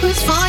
Who's far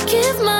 from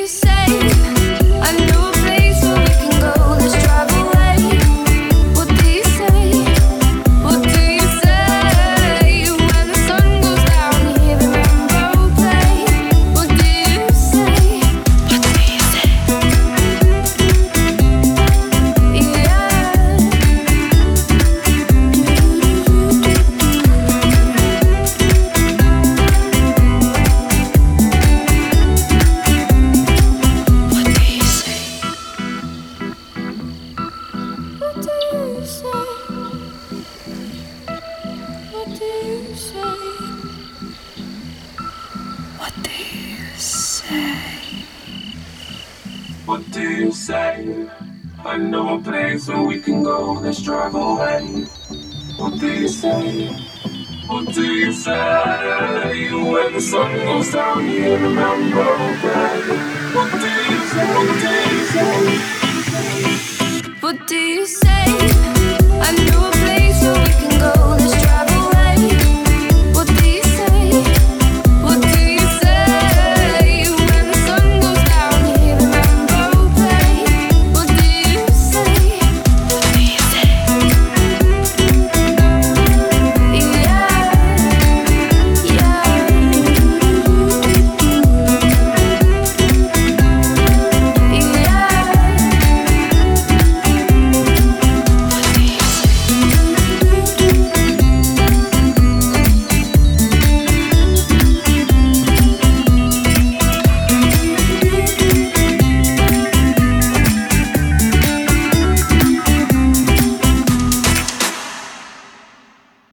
you say a new place where we can go? Let's travel.